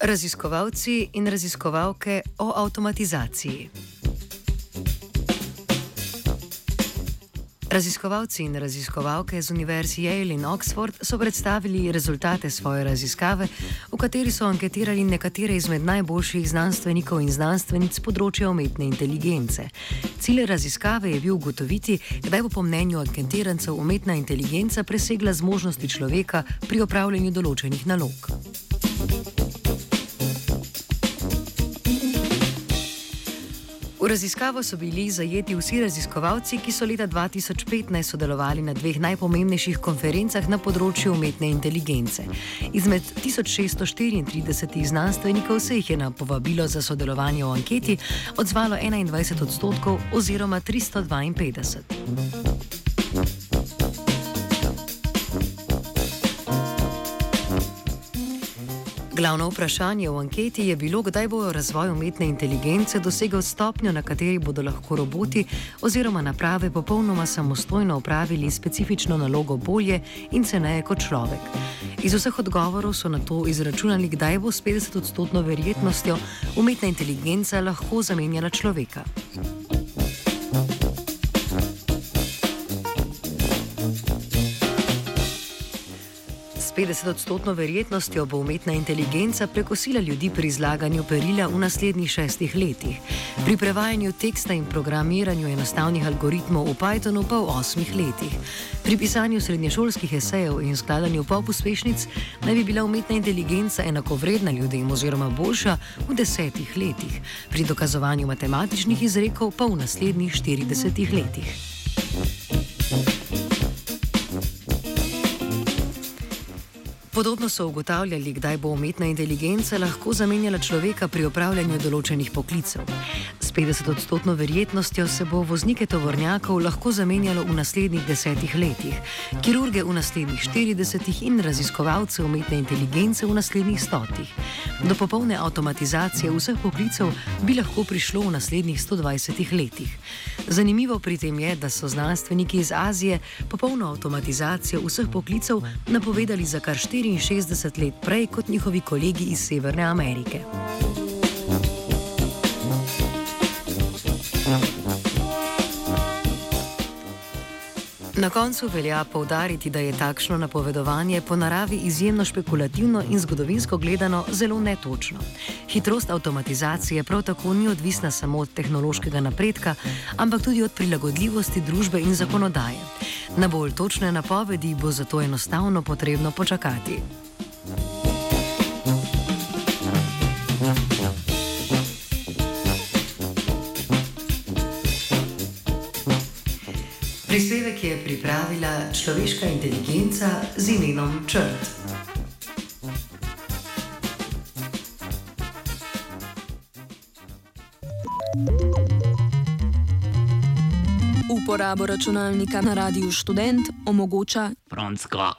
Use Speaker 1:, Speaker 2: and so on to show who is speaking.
Speaker 1: Raziskovalci in raziskovalke o avtomatizaciji. Raziskovalci in raziskovalke z Univerz Yale in Oxford so predstavili rezultate svoje raziskave, v kateri so anketirali nekatere izmed najboljših znanstvenikov in znanstvenic področja umetne inteligence. Cilj raziskave je bil ugotoviti, kdaj bo po mnenju anketirancev umetna inteligenca presegla zmožnosti človeka pri opravljanju določenih nalog. V raziskavo so bili zajeti vsi raziskovalci, ki so leta 2015 sodelovali na dveh najpomembnejših konferencah na področju umetne inteligence. Izmed 1634 znanstvenikov se jih je na povabilo za sodelovanje v anketi odzvalo 21 odstotkov oziroma 352. Glavno vprašanje v anketi je bilo, kdaj bo razvoj umetne inteligence dosegel stopnjo, na kateri bodo lahko roboti oziroma naprave popolnoma samostojno upravili specifično nalogo bolje in ceneje kot človek. Iz vseh odgovorov so na to izračunali, kdaj bo s 50-odstotno verjetnostjo umetna inteligenca lahko zamenjala človeka. 50-odstotno verjetnostjo bo umetna inteligenca prekosila ljudi pri izlaganju perila v naslednjih šestih letih, pri prevajanju teksta in programiranju enostavnih algoritmov v Pythonu pa v osmih letih. Pri pisanju srednješolskih esejev in skladanju pop uspešnic naj bi bila umetna inteligenca enakovredna ljudem oziroma boljša v desetih letih, pri dokazovanju matematičnih izrekov pa v naslednjih 40 letih. Podobno so ugotavljali, kdaj bo umetna inteligenca lahko zamenjala človeka pri opravljanju določenih poklicev. 50-odstotno verjetnostjo se bo voznike tovornjakov lahko zamenjalo v naslednjih desetih letih, kirurge v naslednjih 40 in raziskovalce umetne inteligence v naslednjih stotih. Do popolne avtomatizacije vseh poklicev bi lahko prišlo v naslednjih 120 letih. Zanimivo pri tem je, da so znanstveniki iz Azije popolno avtomatizacijo vseh poklicev napovedali za kar 64 let prej kot njihovi kolegi iz Severne Amerike. Na koncu velja povdariti, da je takšno napovedovanje po naravi izjemno špekulativno in zgodovinsko gledano zelo netočno. Hitrost avtomatizacije prav tako ni odvisna samo od tehnološkega napredka, ampak tudi od prilagodljivosti družbe in zakonodaje. Na bolj točne napovedi bo zato enostavno potrebno počakati. Prispevek je pripravila človeška inteligenca z imenom Črt.
Speaker 2: Uporabo računalnika na radiju študent omogoča
Speaker 3: Franska.